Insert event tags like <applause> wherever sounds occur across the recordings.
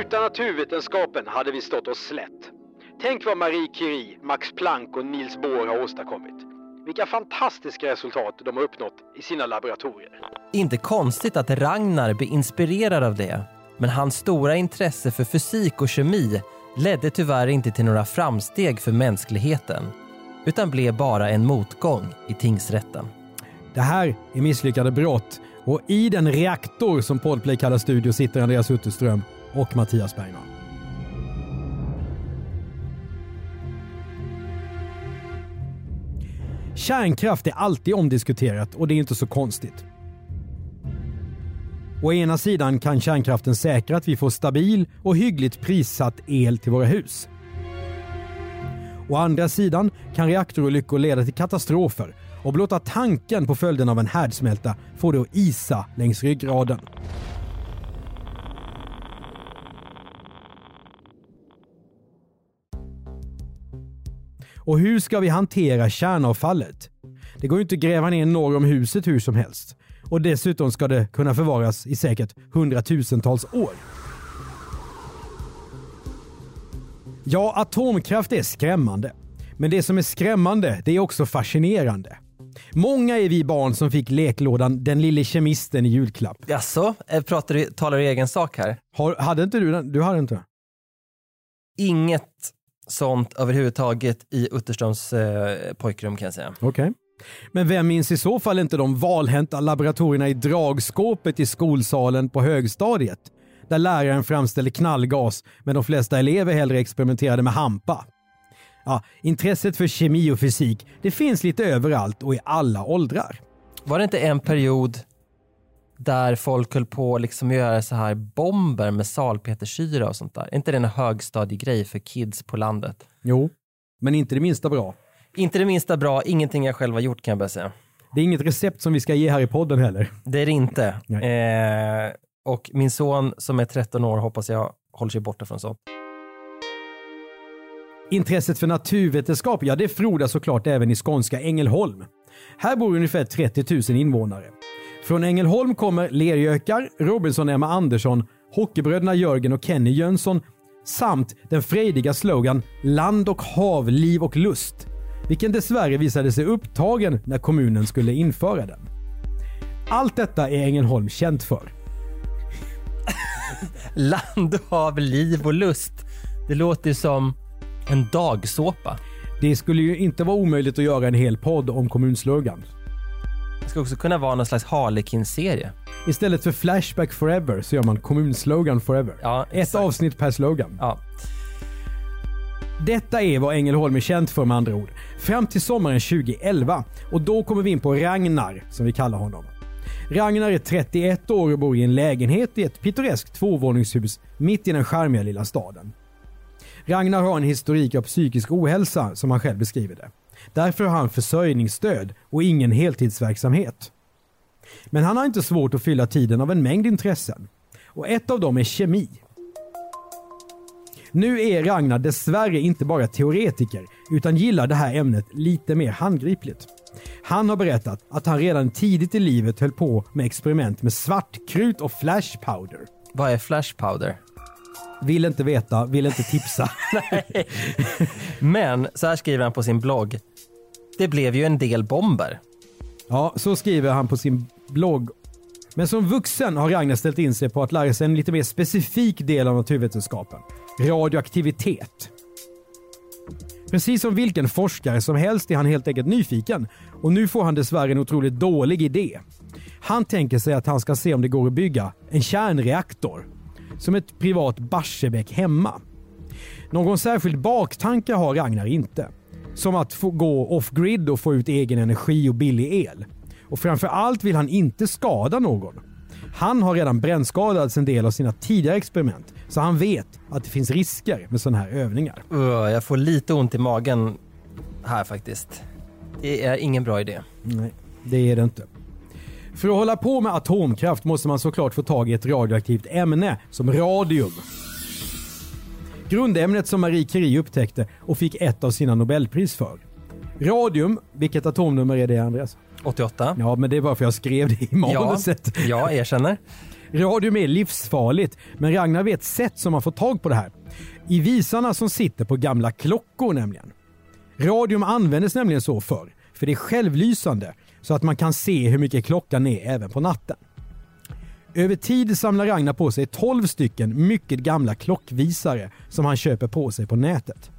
Utan naturvetenskapen hade vi stått oss slätt. Tänk vad Marie Curie, Max Planck och Niels Bohr har åstadkommit. Vilka fantastiska resultat de har uppnått i sina laboratorier. Inte konstigt att Ragnar blir inspirerad av det. Men hans stora intresse för fysik och kemi ledde tyvärr inte till några framsteg för mänskligheten utan blev bara en motgång i tingsrätten. Det här är Misslyckade brott och i den reaktor som Podplay kallar studio sitter Andreas Utterström och Mattias Bergman. Kärnkraft är alltid omdiskuterat och det är inte så konstigt. Å ena sidan kan kärnkraften säkra att vi får stabil och hyggligt prissatt el till våra hus. Å andra sidan kan reaktorolyckor leda till katastrofer och blotta tanken på följden av en härdsmälta får det att isa längs ryggraden. Och hur ska vi hantera kärnavfallet? Det går ju inte att gräva ner norr om huset hur som helst. Och dessutom ska det kunna förvaras i säkert hundratusentals år. Ja, atomkraft är skrämmande. Men det som är skrämmande, det är också fascinerande. Många är vi barn som fick leklådan Den lille kemisten i julklapp. Jaså, eh, pratar du, talar du egen sak här? Har, hade inte du den? Du hade inte den? Inget sånt överhuvudtaget i Utterströms eh, pojkrum kan jag säga. Okej. Men vem minns i så fall inte de valhänta laboratorierna i dragskåpet i skolsalen på högstadiet? Där läraren framställde knallgas men de flesta elever hellre experimenterade med hampa. Ja, intresset för kemi och fysik, det finns lite överallt och i alla åldrar. Var det inte en period där folk höll på att liksom göra så här bomber med salpetersyra och sånt där? Är inte det en högstadiegrej för kids på landet? Jo, men inte det minsta bra. Inte det minsta bra, ingenting jag själv har gjort kan jag bara säga. Det är inget recept som vi ska ge här i podden heller. Det är det inte. Eh, och min son som är 13 år hoppas jag håller sig borta från sånt. Intresset för naturvetenskap, ja det frodas såklart även i skånska Ängelholm. Här bor ungefär 30 000 invånare. Från Ängelholm kommer Lergökar, Robinson-Emma Andersson, hockeybröderna Jörgen och Kenny Jönsson samt den frejdiga slogan “Land och hav, liv och lust” vilken dessvärre visade sig upptagen när kommunen skulle införa den. Allt detta är Ängelholm känt för. <laughs> Land av liv och lust. Det låter som en dagsåpa. Det skulle ju inte vara omöjligt att göra en hel podd om kommunslogan. Det ska också kunna vara någon slags Harlequin-serie. Istället för Flashback Forever så gör man kommunslogan Forever. Ja, Ett avsnitt per slogan. Ja. Detta är vad Ängelholm är känt för med andra ord. Fram till sommaren 2011 och då kommer vi in på Ragnar som vi kallar honom. Ragnar är 31 år och bor i en lägenhet i ett pittoreskt tvåvåningshus mitt i den charmiga lilla staden. Ragnar har en historik av psykisk ohälsa som han själv beskriver det. Därför har han försörjningsstöd och ingen heltidsverksamhet. Men han har inte svårt att fylla tiden av en mängd intressen. Och ett av dem är kemi. Nu är Ragnar dessvärre inte bara teoretiker utan gillar det här ämnet lite mer handgripligt. Han har berättat att han redan tidigt i livet höll på med experiment med svartkrut och flash powder. Vad är flash powder? Vill inte veta, vill inte tipsa. <laughs> Men så här skriver han på sin blogg. Det blev ju en del bomber. Ja, så skriver han på sin blogg. Men som vuxen har Ragnar ställt in sig på att lära sig en lite mer specifik del av naturvetenskapen. Radioaktivitet. Precis som vilken forskare som helst är han helt enkelt nyfiken och nu får han dessvärre en otroligt dålig idé. Han tänker sig att han ska se om det går att bygga en kärnreaktor. Som ett privat Barsebäck hemma. Någon särskild baktanke har Ragnar inte. Som att få gå off-grid och få ut egen energi och billig el. Och framför allt vill han inte skada någon. Han har redan brännskadats en del av sina tidigare experiment, så han vet att det finns risker med sådana här övningar. Uh, jag får lite ont i magen här faktiskt. Det är ingen bra idé. Nej, det är det inte. För att hålla på med atomkraft måste man såklart få tag i ett radioaktivt ämne som radium. Grundämnet som Marie Curie upptäckte och fick ett av sina Nobelpris för. Radium, vilket atomnummer är det Andreas? 88. Ja, men det är bara för jag skrev det i Ja, manuset. jag erkänner. Radium är livsfarligt, men Ragnar vet sätt som man får tag på det här. I visarna som sitter på gamla klockor nämligen. Radium användes nämligen så förr, för det är självlysande så att man kan se hur mycket klockan är även på natten. Över tid samlar Ragnar på sig 12 stycken mycket gamla klockvisare som han köper på sig på nätet.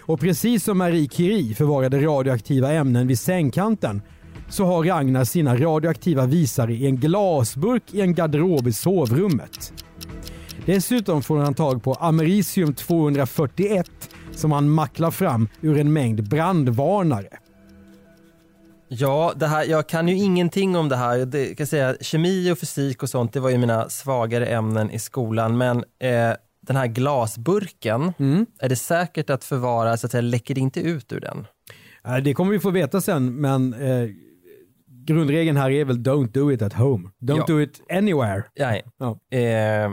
Och precis som Marie Curie förvarade radioaktiva ämnen vid sängkanten så har Ragnar sina radioaktiva visare i en glasburk i en garderob i sovrummet. Dessutom får han tag på americium 241 som han macklar fram ur en mängd brandvarnare. Ja, det här, jag kan ju ingenting om det här. Det, kan jag säga, kemi och fysik och sånt, det var ju mina svagare ämnen i skolan. Men eh, den här glasburken, är det säkert att förvara, så att säga, läcker det inte ut ur den? Eh, Det kommer vi få veta sen, men eh, grundregeln här är väl don't do it at home. Don't Ja. do it anywhere. Nej. Ja. Eh,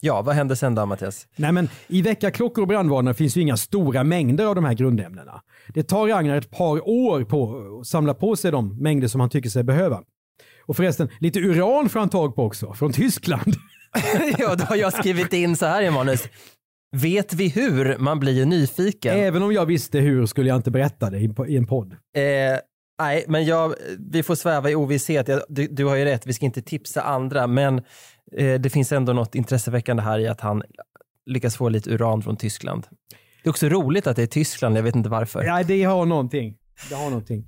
ja, vad hände sen då Mattias? Nej, men I väckarklockor och brandvarnare finns ju inga stora mängder av de här grundämnena. Det tar Ragnar ett par år på att samla på sig de mängder som han tycker sig behöva. Och förresten, lite uran får han tag på också, från Tyskland. <laughs> ja, då har jag skrivit in så här i manus. Vet vi hur? Man blir ju nyfiken. Även om jag visste hur skulle jag inte berätta det i en podd. Eh, nej, men jag, vi får sväva i ovisshet. Du, du har ju rätt, vi ska inte tipsa andra, men eh, det finns ändå något intresseväckande här i att han lyckas få lite uran från Tyskland. Det är också roligt att det är Tyskland, jag vet inte varför. Nej, det har någonting. Det har någonting.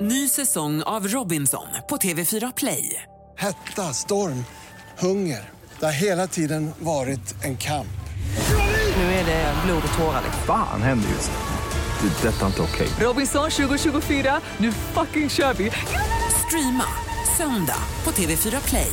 Ny säsong av Robinson på TV4 Play. Hetta, storm, hunger. Det har hela tiden varit en kamp. Nu är det blod och tårar. liksom. Fan händer just nu. Det. är Detta inte okej. Robinson 2024, nu fucking kör vi! Streama söndag på TV4 Play.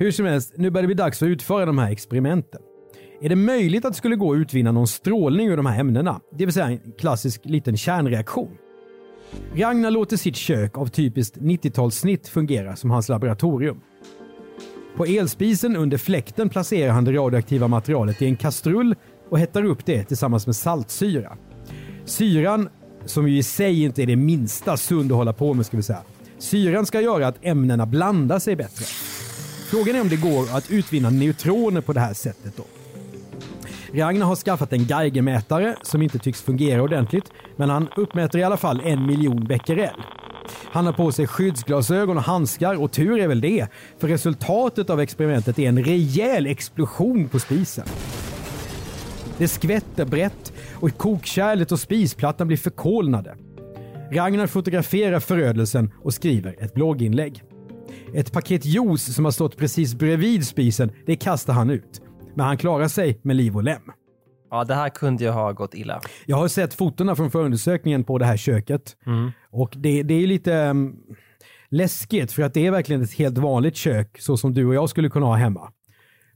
Hur som helst, nu börjar det bli dags att utföra de här experimenten. Är det möjligt att det skulle gå att utvinna någon strålning ur de här ämnena? Det vill säga en klassisk liten kärnreaktion. Ragnar låter sitt kök av typiskt 90-talssnitt fungera som hans laboratorium. På elspisen under fläkten placerar han det radioaktiva materialet i en kastrull och hettar upp det tillsammans med saltsyra. Syran, som ju i sig inte är det minsta sund att hålla på med ska vi säga. Syran ska göra att ämnena blandar sig bättre. Frågan är om det går att utvinna neutroner på det här sättet då. Ragnar har skaffat en Geigermätare som inte tycks fungera ordentligt, men han uppmäter i alla fall en miljon becquerel. Han har på sig skyddsglasögon och handskar och tur är väl det, för resultatet av experimentet är en rejäl explosion på spisen. Det skvätter brett och kokkärlet och spisplattan blir förkolnade. Ragnar fotograferar förödelsen och skriver ett blogginlägg. Ett paket juice som har stått precis bredvid spisen, det kastar han ut. Men han klarar sig med liv och lem. Ja, det här kunde ju ha gått illa. Jag har sett fotona från förundersökningen på det här köket. Och det, det är lite um, läskigt för att det är verkligen ett helt vanligt kök så som du och jag skulle kunna ha hemma.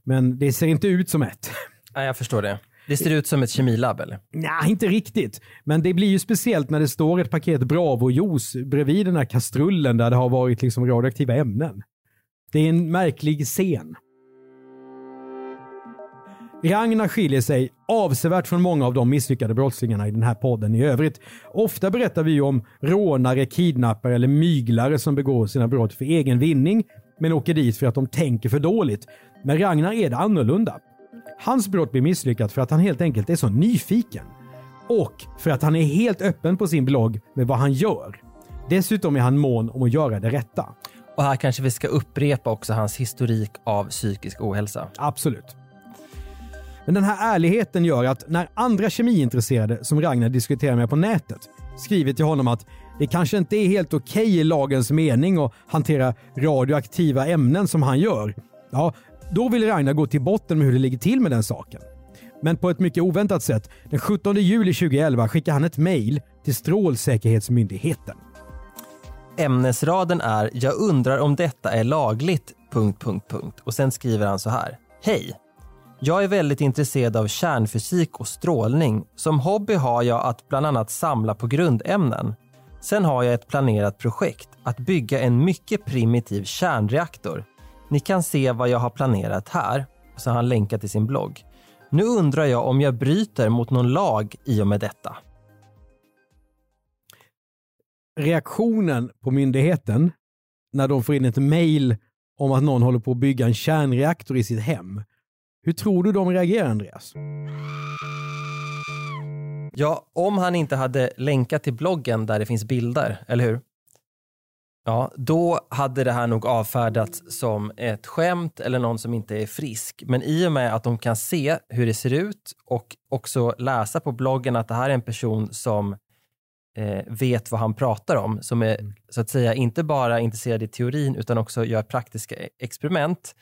Men det ser inte ut som ett. Nej, jag förstår det. Det ser ut som ett kemilabb eller? Nej, inte riktigt. Men det blir ju speciellt när det står ett paket Bravo-juice bredvid den här kastrullen där det har varit liksom radioaktiva ämnen. Det är en märklig scen. Ragnar skiljer sig avsevärt från många av de misslyckade brottslingarna i den här podden i övrigt. Ofta berättar vi ju om rånare, kidnappare eller myglare som begår sina brott för egen vinning men åker dit för att de tänker för dåligt. Men Ragnar är det annorlunda. Hans brott blir misslyckat för att han helt enkelt är så nyfiken. och för att han är helt öppen på sin blogg med vad han gör. Dessutom är han mån om att göra det rätta. Och här kanske vi ska upprepa också hans historik av psykisk ohälsa. Absolut. Men den här ärligheten gör att när andra kemiintresserade som Ragnar diskuterar med på nätet skriver till honom att det kanske inte är helt okej i lagens mening att hantera radioaktiva ämnen som han gör. Ja, då vill Ragnar gå till botten med hur det ligger till med den saken. Men på ett mycket oväntat sätt, den 17 juli 2011 skickar han ett mejl till Strålsäkerhetsmyndigheten. Ämnesraden är “Jag undrar om detta är lagligt...” Punkt, punkt, punkt. Och sen skriver han så här. Hej! Jag är väldigt intresserad av kärnfysik och strålning. Som hobby har jag att bland annat samla på grundämnen. Sen har jag ett planerat projekt, att bygga en mycket primitiv kärnreaktor. Ni kan se vad jag har planerat här. Så har han länkat till sin blogg. Nu undrar jag om jag bryter mot någon lag i och med detta. Reaktionen på myndigheten när de får in ett mejl om att någon håller på att bygga en kärnreaktor i sitt hem. Hur tror du de reagerar Andreas? Ja, om han inte hade länkat till bloggen där det finns bilder, eller hur? Ja, då hade det här nog avfärdats som ett skämt eller någon som inte är frisk. Men i och med att de kan se hur det ser ut och också läsa på bloggen att det här är en person som eh, vet vad han pratar om, som är mm. så att säga inte bara intresserad i teorin utan också gör praktiska e-, experiment,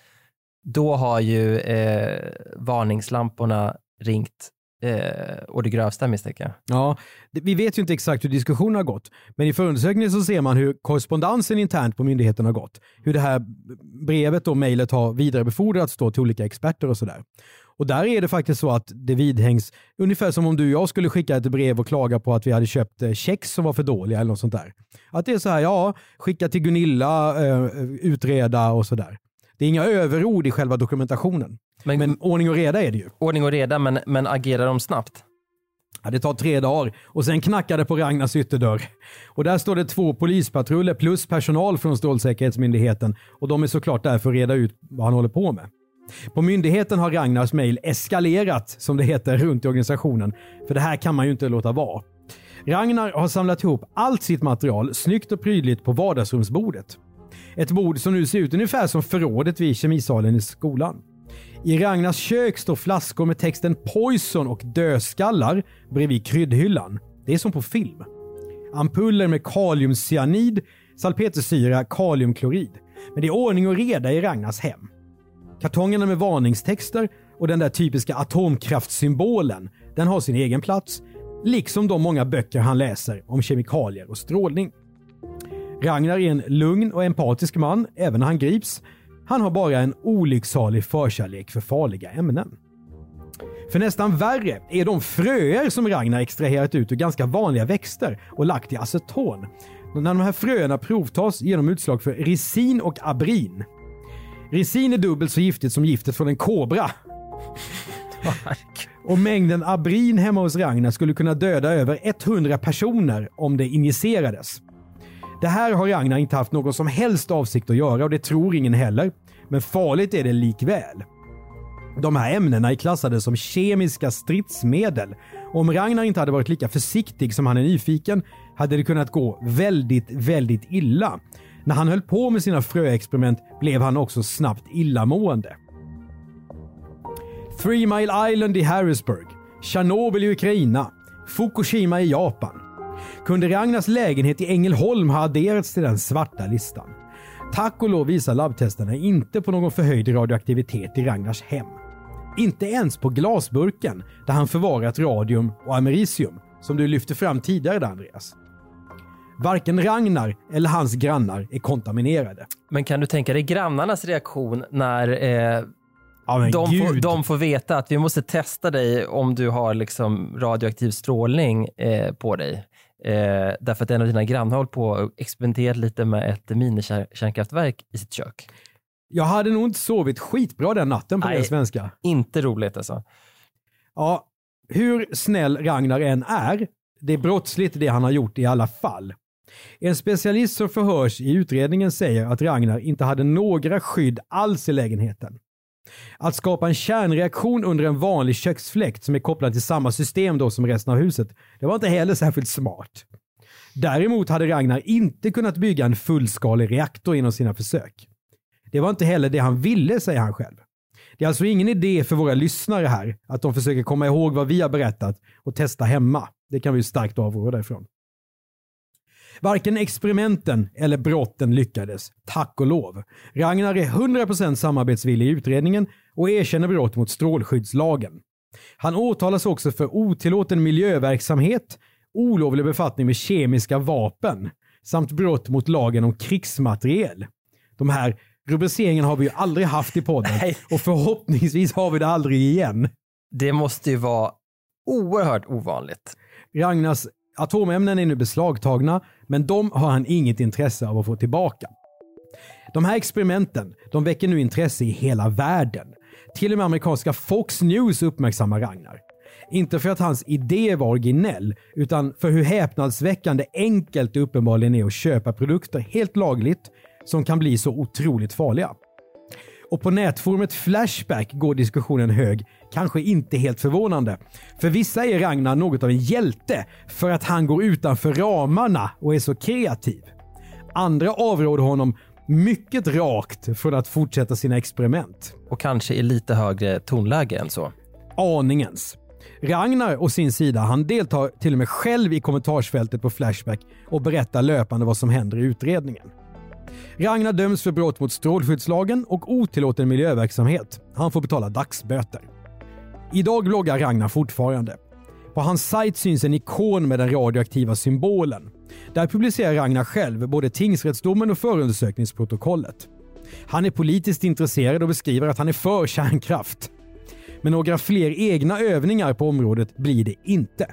då har ju eh, varningslamporna ringt eh, och det grövsta misstänker jag. Ja, vi vet ju inte exakt hur diskussionen har gått, men i förundersökningen så ser man hur korrespondensen internt på myndigheten har gått. Hur det här brevet och mejlet har vidarebefordrats då till olika experter och sådär. Och där är det faktiskt så att det vidhängs, ungefär som om du och jag skulle skicka ett brev och klaga på att vi hade köpt eh, kex som var för dåliga eller något sånt där. Att det är så här, ja, skicka till Gunilla, eh, eh, utreda och sådär. Det är inga överord i själva dokumentationen. Men, men ordning och reda är det ju. Ordning och reda, men, men agerar de snabbt? Ja, det tar tre dagar och sen knackar det på Ragnars ytterdörr. Och där står det två polispatruller plus personal från Strålsäkerhetsmyndigheten och de är såklart där för att reda ut vad han håller på med. På myndigheten har Ragnars mejl eskalerat, som det heter, runt i organisationen. För det här kan man ju inte låta vara. Ragnar har samlat ihop allt sitt material snyggt och prydligt på vardagsrumsbordet. Ett bord som nu ser ut ungefär som förrådet vid kemisalen i skolan. I Ragnars kök står flaskor med texten Poison och dödskallar bredvid kryddhyllan. Det är som på film. Ampuller med kaliumcyanid, salpetersyra, kaliumklorid. Men det är ordning och reda i Ragnars hem. Kartongerna med varningstexter och den där typiska atomkraftsymbolen, den har sin egen plats. Liksom de många böcker han läser om kemikalier och strålning. Ragnar är en lugn och empatisk man, även när han grips. Han har bara en olycksalig förkärlek för farliga ämnen. För nästan värre är de fröer som Ragnar extraherat ut ur ganska vanliga växter och lagt i aceton. När de här fröerna provtas genom utslag för risin och abrin. Risin är dubbelt så giftigt som giftet från en kobra. Och mängden abrin hemma hos Ragnar skulle kunna döda över 100 personer om det injicerades. Det här har Ragnar inte haft någon som helst avsikt att göra och det tror ingen heller. Men farligt är det likväl. De här ämnena är klassade som kemiska stridsmedel. Om Ragnar inte hade varit lika försiktig som han är nyfiken hade det kunnat gå väldigt, väldigt illa. När han höll på med sina fröexperiment blev han också snabbt illamående. Three Mile Island i Harrisburg, Tjernobyl i Ukraina, Fukushima i Japan. Kunde Ragnars lägenhet i Ängelholm ha adderats till den svarta listan? Tack och lov visar labbtesterna inte på någon förhöjd radioaktivitet i Ragnars hem. Inte ens på glasburken där han förvarat radium och americium som du lyfte fram tidigare där Andreas. Varken Ragnar eller hans grannar är kontaminerade. Men kan du tänka dig grannarnas reaktion när eh, ja, de, får, de, får, veta att vi måste testa dig om du har liksom radioaktiv strålning eh, på dig? Eh, därför att en av dina grannar håller på att experimentera lite med ett minikärnkraftverk i sitt kök. Jag hade nog inte sovit skitbra den natten på Nej, svenska. Inte roligt alltså. Ja, hur snäll Ragnar än är, det är brottsligt det han har gjort i alla fall. En specialist som förhörs i utredningen säger att Ragnar inte hade några skydd alls i lägenheten. Att skapa en kärnreaktion under en vanlig köksfläkt som är kopplad till samma system då som resten av huset, det var inte heller särskilt smart. Däremot hade Ragnar inte kunnat bygga en fullskalig reaktor inom sina försök. Det var inte heller det han ville, säger han själv. Det är alltså ingen idé för våra lyssnare här att de försöker komma ihåg vad vi har berättat och testa hemma. Det kan vi starkt avråda ifrån. Varken experimenten eller brotten lyckades, tack och lov. Ragnar är 100% samarbetsvillig i utredningen och erkänner brott mot strålskyddslagen. Han åtalas också för otillåten miljöverksamhet, olovlig befattning med kemiska vapen samt brott mot lagen om krigsmateriel. De här rubriceringarna har vi ju aldrig haft i podden Nej. och förhoppningsvis har vi det aldrig igen. Det måste ju vara oerhört ovanligt. Ragnars atomämnen är nu beslagtagna, men de har han inget intresse av att få tillbaka. De här experimenten de väcker nu intresse i hela världen. Till och med amerikanska Fox News uppmärksammar Ragnar. Inte för att hans idé var originell, utan för hur häpnadsväckande enkelt det uppenbarligen är att köpa produkter helt lagligt som kan bli så otroligt farliga. Och på nätforumet Flashback går diskussionen hög, kanske inte helt förvånande. För vissa är Ragnar något av en hjälte för att han går utanför ramarna och är så kreativ. Andra avråder honom mycket rakt från att fortsätta sina experiment. Och kanske i lite högre tonläge än så. Aningens. Ragnar å sin sida, han deltar till och med själv i kommentarsfältet på Flashback och berättar löpande vad som händer i utredningen. Ragnar döms för brott mot strålskyddslagen och otillåten miljöverksamhet. Han får betala dagsböter. Idag bloggar Ragnar fortfarande. På hans sajt syns en ikon med den radioaktiva symbolen. Där publicerar Ragnar själv både tingsrättsdomen och förundersökningsprotokollet. Han är politiskt intresserad och beskriver att han är för kärnkraft. Men några fler egna övningar på området blir det inte.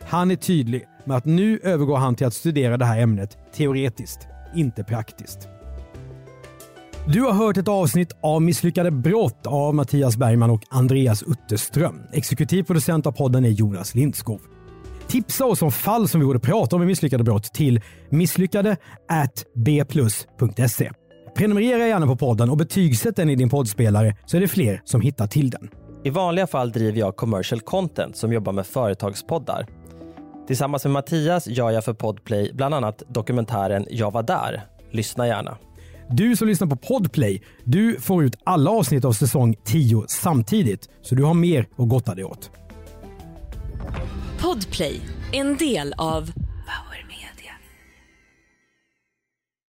Han är tydlig med att nu övergår han till att studera det här ämnet teoretiskt, inte praktiskt. Du har hört ett avsnitt av Misslyckade brott av Mattias Bergman och Andreas Utterström. Exekutiv producent av podden är Jonas Lindskov. Tipsa oss om fall som vi borde prata om i Misslyckade brott till misslyckade bplus.se. Prenumerera gärna på podden och betygsätt den i din poddspelare så är det fler som hittar till den. I vanliga fall driver jag commercial content som jobbar med företagspoddar. Tillsammans med Mattias gör jag för Podplay bland annat dokumentären Jag var där. Lyssna gärna. Du som lyssnar på Podplay, du får ut alla avsnitt av säsong 10 samtidigt, så du har mer att gotta dig åt. Podplay, en del av